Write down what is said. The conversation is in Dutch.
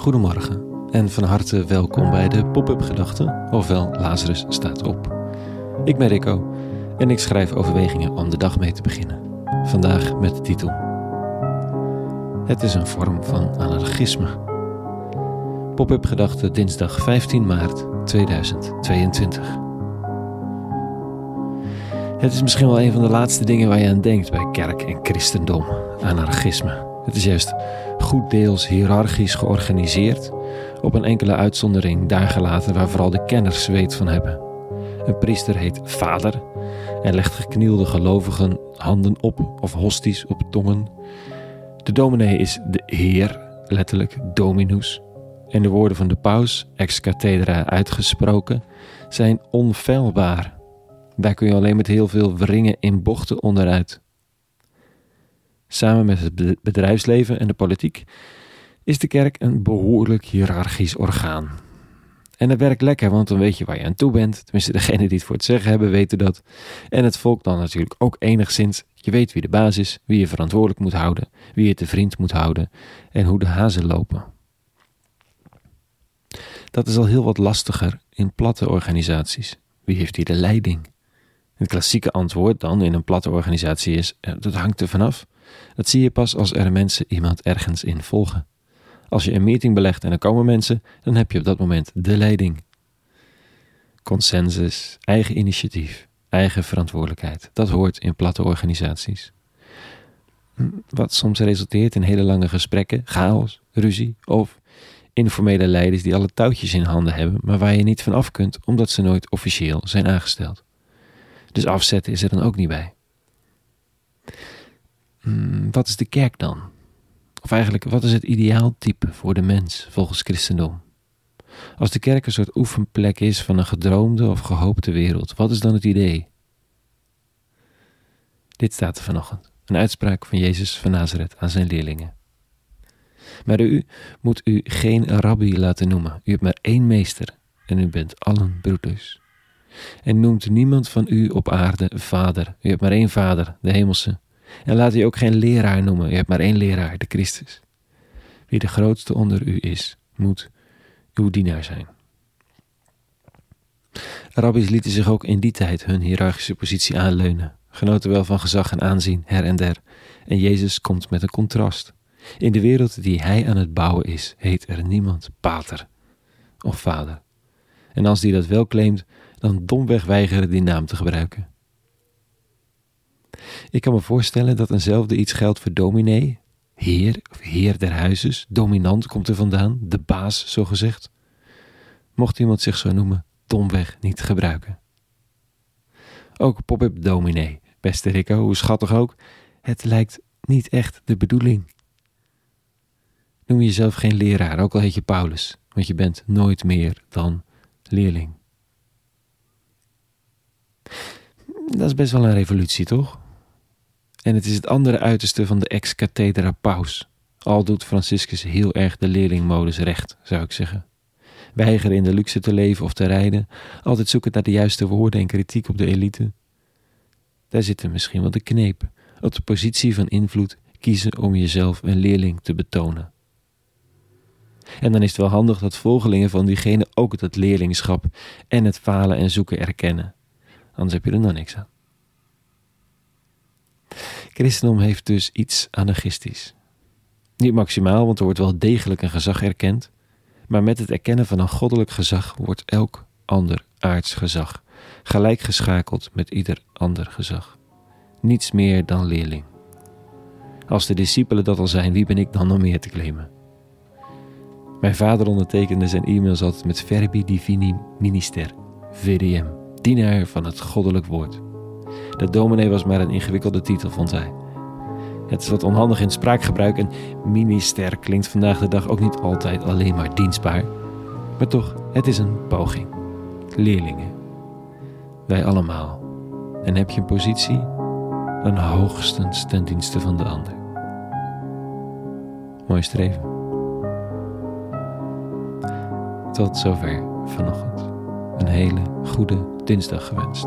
Goedemorgen en van harte welkom bij de Pop-up Gedachten, ofwel Lazarus staat op. Ik ben Rico en ik schrijf overwegingen om de dag mee te beginnen. Vandaag met de titel Het is een vorm van anarchisme. Pop-up Gedachten dinsdag 15 maart 2022. Het is misschien wel een van de laatste dingen waar je aan denkt bij kerk en christendom, anarchisme. Het is juist goed deels hiërarchisch georganiseerd, op een enkele uitzondering daar gelaten waar vooral de kenners weet van hebben. Een priester heet vader en legt geknielde gelovigen handen op of hosties op tongen. De dominee is de heer, letterlijk dominus. En de woorden van de paus, ex cathedra uitgesproken, zijn onfeilbaar. Daar kun je alleen met heel veel wringen in bochten onderuit. Samen met het bedrijfsleven en de politiek is de kerk een behoorlijk hiërarchisch orgaan. En dat werkt lekker, want dan weet je waar je aan toe bent. Tenminste, degenen die het voor het zeggen hebben, weten dat. En het volk dan natuurlijk ook enigszins. Je weet wie de baas is, wie je verantwoordelijk moet houden, wie je te vriend moet houden en hoe de hazen lopen. Dat is al heel wat lastiger in platte organisaties. Wie heeft hier de leiding? Het klassieke antwoord dan in een platte organisatie is: dat hangt er vanaf. Dat zie je pas als er mensen iemand ergens in volgen. Als je een meeting belegt en er komen mensen, dan heb je op dat moment de leiding. Consensus, eigen initiatief, eigen verantwoordelijkheid. Dat hoort in platte organisaties. Wat soms resulteert in hele lange gesprekken, chaos, ruzie of informele leiders die alle touwtjes in handen hebben, maar waar je niet van af kunt omdat ze nooit officieel zijn aangesteld. Dus afzetten is er dan ook niet bij. Hmm, wat is de kerk dan? Of eigenlijk, wat is het ideaaltype voor de mens volgens christendom? Als de kerk een soort oefenplek is van een gedroomde of gehoopte wereld, wat is dan het idee? Dit staat er vanochtend, een uitspraak van Jezus van Nazareth aan zijn leerlingen. Maar u moet u geen rabbi laten noemen. U hebt maar één meester en u bent allen broeders. En noemt niemand van u op aarde vader. U hebt maar één vader, de hemelse. En laat u ook geen leraar noemen. U hebt maar één leraar, de Christus. Wie de grootste onder u is, moet uw dienaar zijn. Rabbis lieten zich ook in die tijd hun hiërarchische positie aanleunen, genoten wel van gezag en aanzien her en der. En Jezus komt met een contrast. In de wereld die hij aan het bouwen is, heet er niemand pater of vader. En als die dat wel claimt, dan domweg weigeren die naam te gebruiken. Ik kan me voorstellen dat eenzelfde iets geldt voor dominee, heer of heer der huizes, dominant komt er vandaan, de baas zo gezegd. Mocht iemand zich zo noemen, domweg niet gebruiken. Ook pop-up dominee, beste Rico, hoe schattig ook, het lijkt niet echt de bedoeling. Noem jezelf geen leraar, ook al heet je Paulus, want je bent nooit meer dan leerling. Dat is best wel een revolutie, toch? En het is het andere uiterste van de ex-cathedra paus. Al doet Franciscus heel erg de leerlingmodus recht, zou ik zeggen. Weigeren in de luxe te leven of te rijden, altijd zoeken naar de juiste woorden en kritiek op de elite. Daar zit er misschien wel de kneep, op de positie van invloed kiezen om jezelf een leerling te betonen. En dan is het wel handig dat volgelingen van diegene ook dat leerlingschap en het falen en zoeken erkennen. Anders heb je er dan niks aan. Christendom heeft dus iets anarchistisch. Niet maximaal, want er wordt wel degelijk een gezag erkend, maar met het erkennen van een goddelijk gezag wordt elk ander aards gezag gelijk geschakeld met ieder ander gezag. Niets meer dan leerling. Als de discipelen dat al zijn, wie ben ik dan nog meer te claimen? Mijn vader ondertekende zijn e-mails altijd met Verbi Divini Minister, VDM, dienaar van het goddelijk woord. De dominee was maar een ingewikkelde titel, vond hij. Het is wat onhandig in spraakgebruik en minister klinkt vandaag de dag ook niet altijd alleen maar dienstbaar. Maar toch, het is een poging. Leerlingen. Wij allemaal. En heb je een positie, dan hoogstens ten dienste van de ander. Mooi streven. Tot zover vanochtend. Een hele goede dinsdag gewenst.